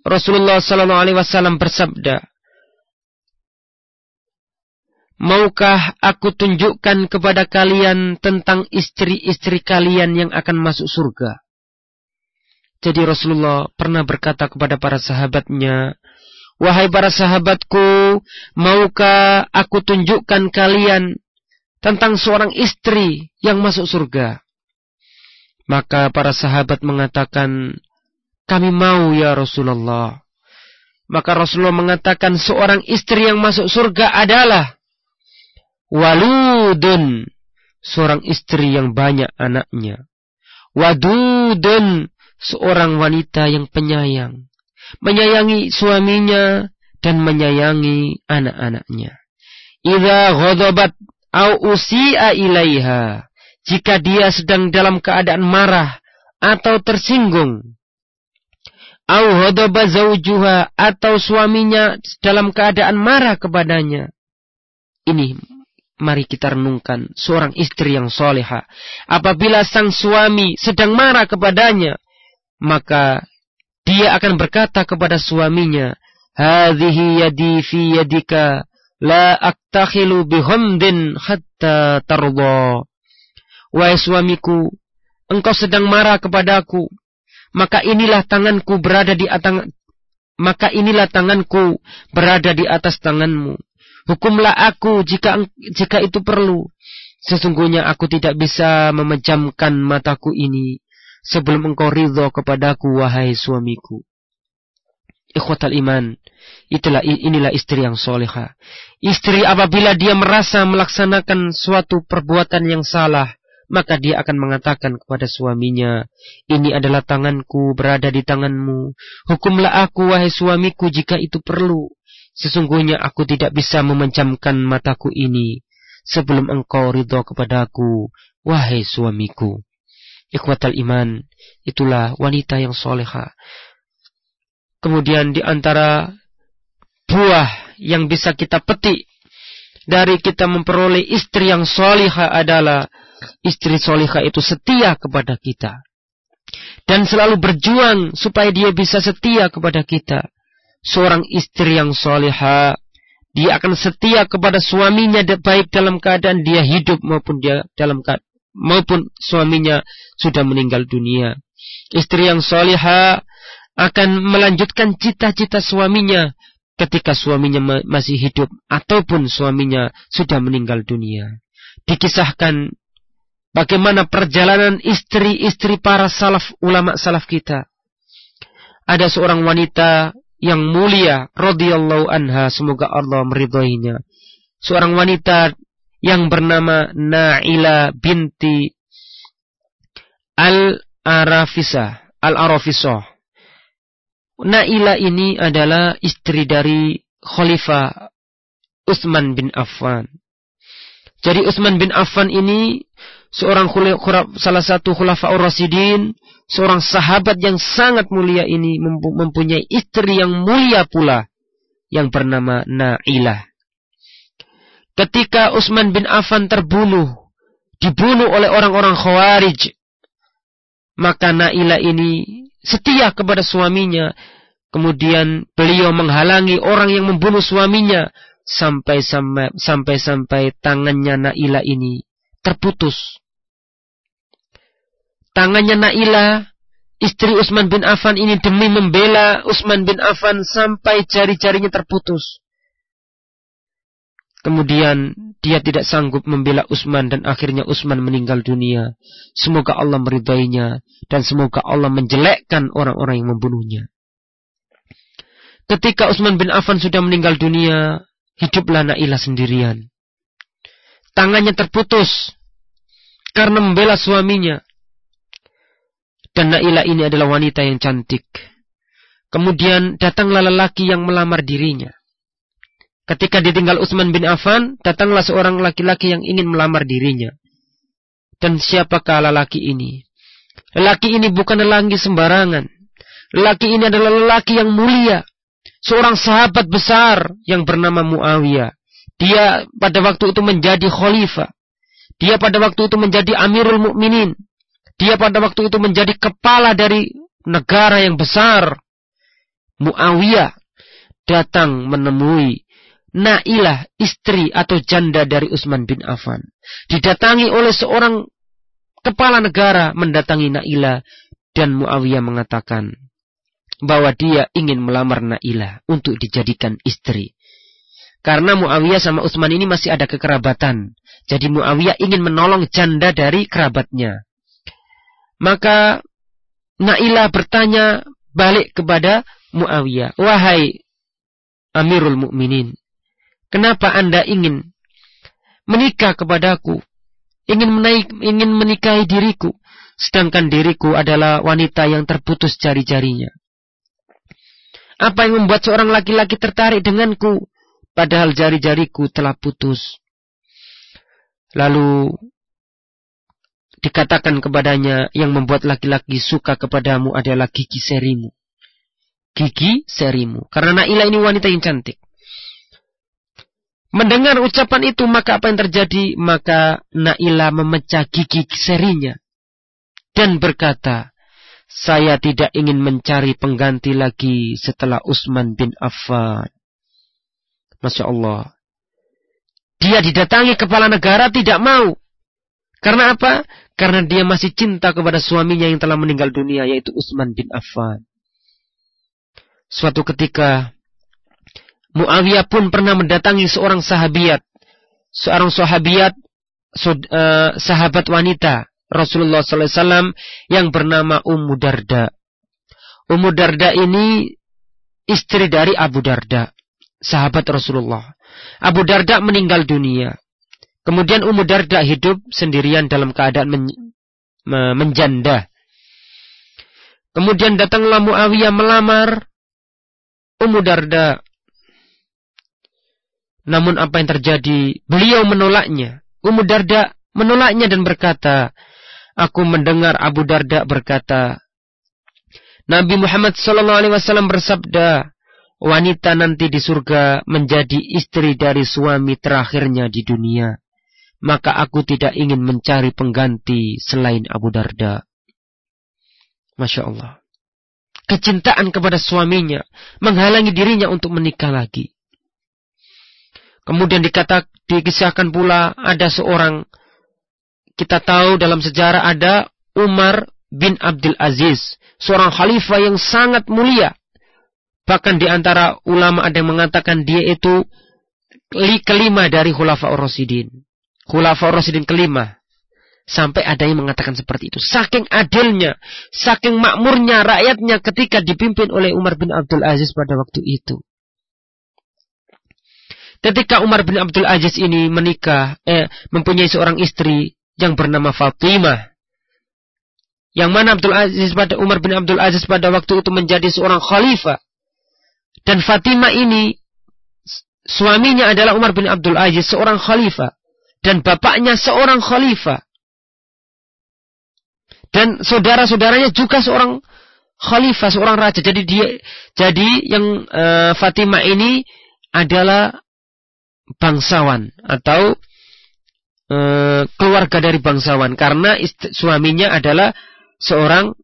Rasulullah Sallallahu Alaihi Wasallam bersabda, Maukah aku tunjukkan kepada kalian tentang istri-istri kalian yang akan masuk surga? Jadi Rasulullah pernah berkata kepada para sahabatnya, Wahai para sahabatku, maukah aku tunjukkan kalian tentang seorang istri yang masuk surga. Maka para sahabat mengatakan, kami mau ya Rasulullah. Maka Rasulullah mengatakan seorang istri yang masuk surga adalah waludun, seorang istri yang banyak anaknya. Wadudun, seorang wanita yang penyayang, menyayangi suaminya dan menyayangi anak-anaknya. Idza ghadabat au usi'a ilaiha. Jika dia sedang dalam keadaan marah atau tersinggung. Au ghadaba zaujuha atau suaminya dalam keadaan marah kepadanya. Ini mari kita renungkan seorang istri yang soleha. Apabila sang suami sedang marah kepadanya, maka dia akan berkata kepada suaminya, Hadhihi yadi fi yadika, la aktakhilu bihamdin hatta tarda. Wahai suamiku, engkau sedang marah kepadaku, maka inilah tanganku berada di atas maka inilah tanganku berada di atas tanganmu. Hukumlah aku jika jika itu perlu. Sesungguhnya aku tidak bisa memejamkan mataku ini sebelum engkau ridho kepadaku wahai suamiku. Ikhwatal iman, itulah inilah istri yang soleha. Istri apabila dia merasa melaksanakan suatu perbuatan yang salah, maka dia akan mengatakan kepada suaminya, ini adalah tanganku berada di tanganmu. Hukumlah aku wahai suamiku jika itu perlu. Sesungguhnya aku tidak bisa memejamkan mataku ini sebelum engkau ridho kepadaku, wahai suamiku. Ikhwatal iman, itulah wanita yang soleha. Kemudian di antara buah yang bisa kita petik dari kita memperoleh istri yang soleha adalah istri soleha itu setia kepada kita. Dan selalu berjuang supaya dia bisa setia kepada kita. Seorang istri yang soleha, dia akan setia kepada suaminya baik dalam keadaan dia hidup maupun dia dalam keadaan maupun suaminya sudah meninggal dunia. Istri yang soleha akan melanjutkan cita-cita suaminya ketika suaminya masih hidup ataupun suaminya sudah meninggal dunia. Dikisahkan bagaimana perjalanan istri-istri para salaf ulama salaf kita. Ada seorang wanita yang mulia radhiyallahu anha semoga Allah meridhoinya. Seorang wanita yang bernama Naila binti Al-Arafisah, Al-Arafisah. Naila ini adalah istri dari Khalifah Utsman bin Affan. Jadi Utsman bin Affan ini seorang salah satu khulafaur rasidin, seorang sahabat yang sangat mulia ini mempunyai istri yang mulia pula yang bernama Nailah. Ketika Utsman bin Affan terbunuh, dibunuh oleh orang-orang Khawarij, maka Naila ini setia kepada suaminya. Kemudian beliau menghalangi orang yang membunuh suaminya sampai sampai sampai tangannya Naila ini terputus. Tangannya Naila, istri Utsman bin Affan ini demi membela Utsman bin Affan sampai jari-jarinya terputus. Kemudian dia tidak sanggup membela Utsman dan akhirnya Utsman meninggal dunia. Semoga Allah meridainya dan semoga Allah menjelekkan orang-orang yang membunuhnya. Ketika Utsman bin Affan sudah meninggal dunia, hiduplah Nailah sendirian. Tangannya terputus karena membela suaminya. Dan Nailah ini adalah wanita yang cantik. Kemudian datanglah lelaki yang melamar dirinya. Ketika ditinggal Utsman bin Affan, datanglah seorang laki-laki yang ingin melamar dirinya. Dan siapakah lelaki ini? Lelaki ini bukan lelaki sembarangan. Lelaki ini adalah lelaki yang mulia. Seorang sahabat besar yang bernama Muawiyah. Dia pada waktu itu menjadi khalifah. Dia pada waktu itu menjadi amirul mukminin. Dia pada waktu itu menjadi kepala dari negara yang besar. Muawiyah datang menemui Nailah, istri atau janda dari Utsman bin Affan. Didatangi oleh seorang kepala negara mendatangi Nailah dan Muawiyah mengatakan bahwa dia ingin melamar Nailah untuk dijadikan istri. Karena Muawiyah sama Utsman ini masih ada kekerabatan. Jadi Muawiyah ingin menolong janda dari kerabatnya. Maka Nailah bertanya balik kepada Muawiyah, "Wahai Amirul Mukminin, Kenapa Anda ingin menikah kepadaku? Ingin menaik, ingin menikahi diriku, sedangkan diriku adalah wanita yang terputus jari-jarinya. Apa yang membuat seorang laki-laki tertarik denganku, padahal jari-jariku telah putus? Lalu dikatakan kepadanya yang membuat laki-laki suka kepadamu adalah gigi serimu. Gigi serimu. Karena Naila ini wanita yang cantik. Mendengar ucapan itu maka apa yang terjadi? Maka Naila memecah gigi serinya dan berkata, saya tidak ingin mencari pengganti lagi setelah Utsman bin Affan. Masya Allah. Dia didatangi kepala negara tidak mau. Karena apa? Karena dia masih cinta kepada suaminya yang telah meninggal dunia yaitu Utsman bin Affan. Suatu ketika Muawiyah pun pernah mendatangi seorang sahabiat. Seorang sahabiat eh, sahabat wanita Rasulullah SAW yang bernama Ummu Darda. Ummu Darda ini istri dari Abu Darda, sahabat Rasulullah. Abu Darda meninggal dunia. Kemudian Ummu Darda hidup sendirian dalam keadaan men menjanda. Kemudian datanglah Muawiyah melamar Ummu Darda. Namun apa yang terjadi? Beliau menolaknya. Ummu Darda menolaknya dan berkata, aku mendengar Abu Darda berkata, Nabi Muhammad wasallam bersabda, wanita nanti di surga menjadi istri dari suami terakhirnya di dunia. Maka aku tidak ingin mencari pengganti selain Abu Darda. Masya Allah. Kecintaan kepada suaminya menghalangi dirinya untuk menikah lagi. Kemudian dikata, dikisahkan pula ada seorang kita tahu dalam sejarah ada Umar bin Abdul Aziz, seorang khalifah yang sangat mulia. Bahkan di antara ulama ada yang mengatakan dia itu kelima dari Khulafa Rasidin. Khulafa Rasidin kelima. Sampai ada yang mengatakan seperti itu. Saking adilnya, saking makmurnya rakyatnya ketika dipimpin oleh Umar bin Abdul Aziz pada waktu itu. Ketika Umar bin Abdul Aziz ini menikah, eh, mempunyai seorang istri, yang bernama Fatimah. Yang mana Abdul Aziz pada Umar bin Abdul Aziz pada waktu itu menjadi seorang khalifah. Dan Fatimah ini suaminya adalah Umar bin Abdul Aziz seorang khalifah dan bapaknya seorang khalifah. Dan saudara-saudaranya juga seorang khalifah, seorang raja. Jadi dia jadi yang uh, Fatimah ini adalah bangsawan atau e, keluarga dari bangsawan karena suaminya adalah seorang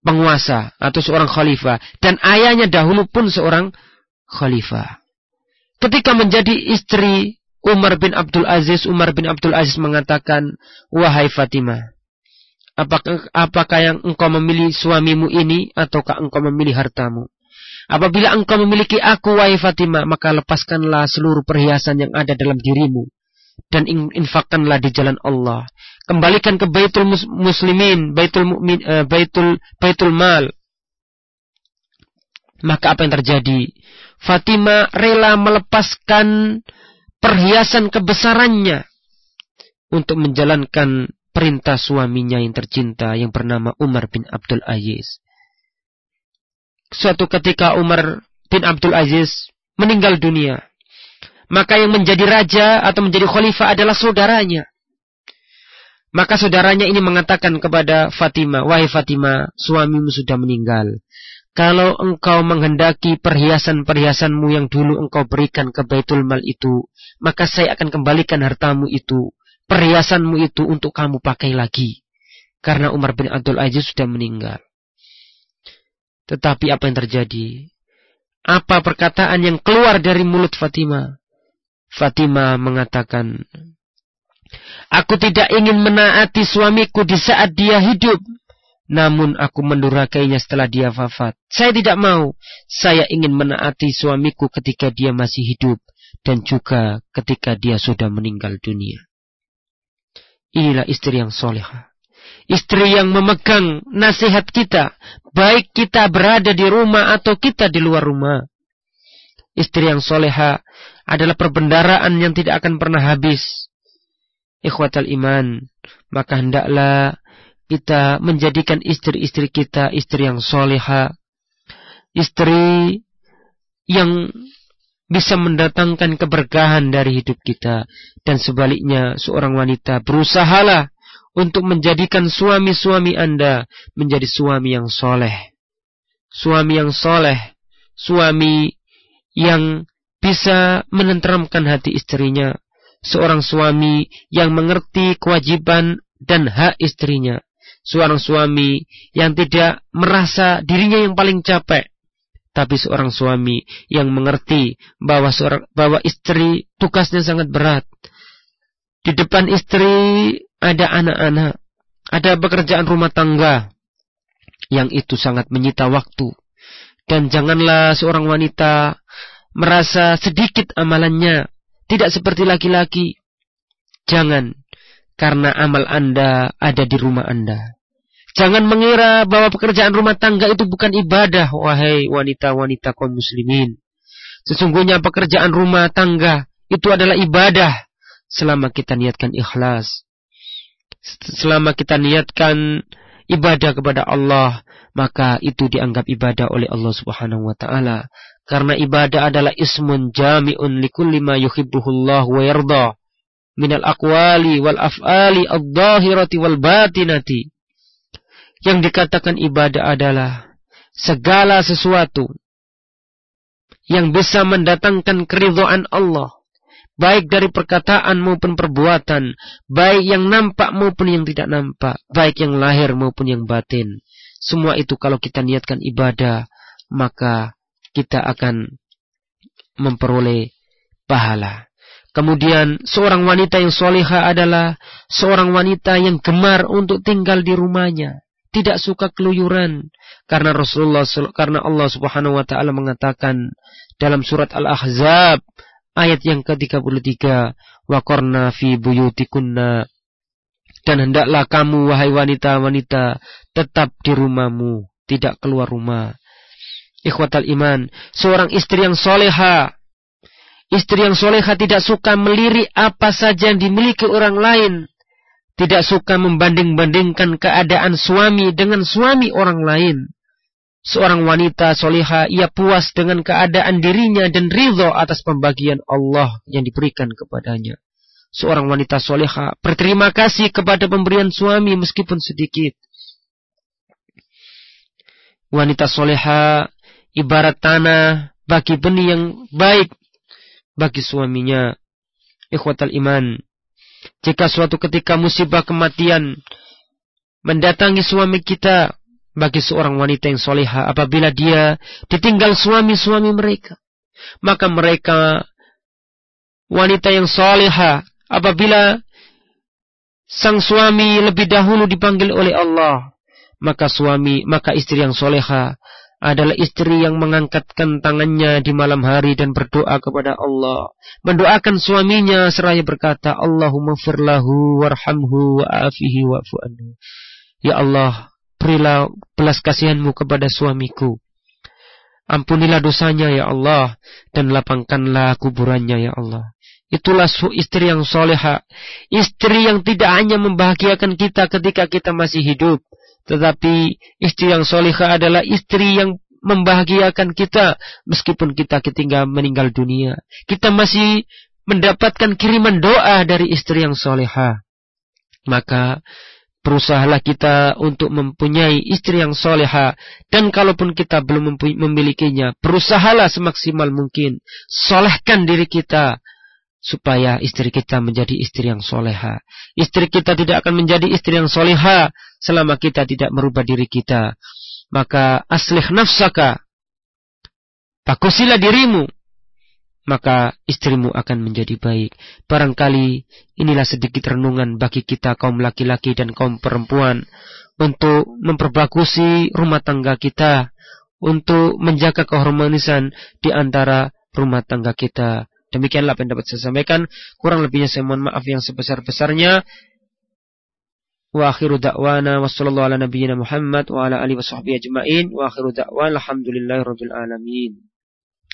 penguasa atau seorang khalifah dan ayahnya dahulu pun seorang khalifah. Ketika menjadi istri Umar bin Abdul Aziz, Umar bin Abdul Aziz mengatakan, "Wahai Fatimah, apakah apakah yang engkau memilih suamimu ini ataukah engkau memilih hartamu?" Apabila engkau memiliki aku, wahai Fatimah, maka lepaskanlah seluruh perhiasan yang ada dalam dirimu dan infakkanlah di jalan Allah. Kembalikan ke Baitul Muslimin, Baitul Mu'min, uh, Baitul Baitul Mal. Maka apa yang terjadi? Fatimah rela melepaskan perhiasan kebesarannya untuk menjalankan perintah suaminya yang tercinta yang bernama Umar bin Abdul Aziz. Suatu ketika Umar bin Abdul Aziz meninggal dunia maka yang menjadi raja atau menjadi khalifah adalah saudaranya. Maka saudaranya ini mengatakan kepada Fatimah, Wahai Fatimah, suamimu sudah meninggal. Kalau engkau menghendaki perhiasan-perhiasanmu yang dulu engkau berikan ke Baitul Mal itu, maka saya akan kembalikan hartamu itu, perhiasanmu itu untuk kamu pakai lagi. Karena Umar bin Abdul Aziz sudah meninggal. Tetapi apa yang terjadi? Apa perkataan yang keluar dari mulut Fatimah? Fatimah mengatakan, Aku tidak ingin menaati suamiku di saat dia hidup. Namun aku mendurakainya setelah dia wafat. Saya tidak mau. Saya ingin menaati suamiku ketika dia masih hidup. Dan juga ketika dia sudah meninggal dunia. Inilah istri yang soleha. Istri yang memegang nasihat kita. Baik kita berada di rumah atau kita di luar rumah. Istri yang soleha adalah perbendaraan yang tidak akan pernah habis. Ikhwatal iman, maka hendaklah kita menjadikan istri-istri kita istri yang soleha, istri yang bisa mendatangkan keberkahan dari hidup kita. Dan sebaliknya seorang wanita berusahalah untuk menjadikan suami-suami anda menjadi suami yang soleh. Suami yang soleh. Suami yang bisa menenteramkan hati istrinya. Seorang suami yang mengerti kewajiban dan hak istrinya. Seorang suami yang tidak merasa dirinya yang paling capek. Tapi seorang suami yang mengerti bahwa seorang bahwa istri tugasnya sangat berat. Di depan istri ada anak-anak, ada pekerjaan rumah tangga yang itu sangat menyita waktu. Dan janganlah seorang wanita merasa sedikit amalannya, tidak seperti laki-laki. Jangan, karena amal Anda ada di rumah Anda. Jangan mengira bahwa pekerjaan rumah tangga itu bukan ibadah, wahai wanita-wanita kaum muslimin. Sesungguhnya pekerjaan rumah tangga itu adalah ibadah selama kita niatkan ikhlas. Selama kita niatkan ibadah kepada Allah, maka itu dianggap ibadah oleh Allah Subhanahu wa taala. Karena ibadah adalah ismun jami'un likulli ma yuhibbuhullah wa yarda minal aqwali wal af'ali adh-dhahirati wal batinati. Yang dikatakan ibadah adalah segala sesuatu yang bisa mendatangkan keridhaan Allah baik dari perkataan maupun perbuatan, baik yang nampak maupun yang tidak nampak, baik yang lahir maupun yang batin. Semua itu kalau kita niatkan ibadah, maka kita akan memperoleh pahala. Kemudian seorang wanita yang soleha adalah seorang wanita yang gemar untuk tinggal di rumahnya, tidak suka keluyuran. Karena Rasulullah, karena Allah Subhanahu Wa Taala mengatakan dalam surat Al-Ahzab Ayat yang ke-33, Waqarna fi buyutikunna. Dan hendaklah kamu, wahai wanita-wanita, tetap di rumahmu, tidak keluar rumah. Ikhwatal iman, seorang istri yang soleha, istri yang soleha tidak suka melirik apa saja yang dimiliki orang lain, tidak suka membanding-bandingkan keadaan suami dengan suami orang lain. Seorang wanita soleha, ia puas dengan keadaan dirinya dan ridho atas pembagian Allah yang diberikan kepadanya. Seorang wanita soleha berterima kasih kepada pemberian suami meskipun sedikit. Wanita soleha ibarat tanah bagi benih yang baik bagi suaminya. Ikhwatal iman. Jika suatu ketika musibah kematian mendatangi suami kita, bagi seorang wanita yang soleha apabila dia ditinggal suami-suami mereka. Maka mereka wanita yang soleha apabila sang suami lebih dahulu dipanggil oleh Allah. Maka suami, maka istri yang soleha adalah istri yang mengangkatkan tangannya di malam hari dan berdoa kepada Allah. Mendoakan suaminya seraya berkata, Allahumma firlahu warhamhu wa'afihi anhu. Ya Allah, Berilah belas kasihanmu kepada suamiku. Ampunilah dosanya ya Allah. Dan lapangkanlah kuburannya ya Allah. Itulah istri yang soleha. Istri yang tidak hanya membahagiakan kita ketika kita masih hidup. Tetapi istri yang soleha adalah istri yang membahagiakan kita. Meskipun kita ketinggal meninggal dunia. Kita masih mendapatkan kiriman doa dari istri yang soleha. Maka berusahalah kita untuk mempunyai istri yang soleha. Dan kalaupun kita belum memilikinya, berusahalah semaksimal mungkin. Solehkan diri kita. Supaya istri kita menjadi istri yang soleha. Istri kita tidak akan menjadi istri yang soleha selama kita tidak merubah diri kita. Maka aslih nafsaka. Bagusilah dirimu maka istrimu akan menjadi baik. Barangkali inilah sedikit renungan bagi kita kaum laki-laki dan kaum perempuan untuk memperbagusi rumah tangga kita, untuk menjaga keharmonisan di antara rumah tangga kita. Demikianlah apa yang dapat saya sampaikan. Kurang lebihnya saya mohon maaf yang sebesar-besarnya. Wa akhiru da'wana wa sallallahu ala nabiyyina Muhammad wa ala alihi wa sahbihi ajma'in. Wa akhiru da'wana alhamdulillahi rabbil alamin.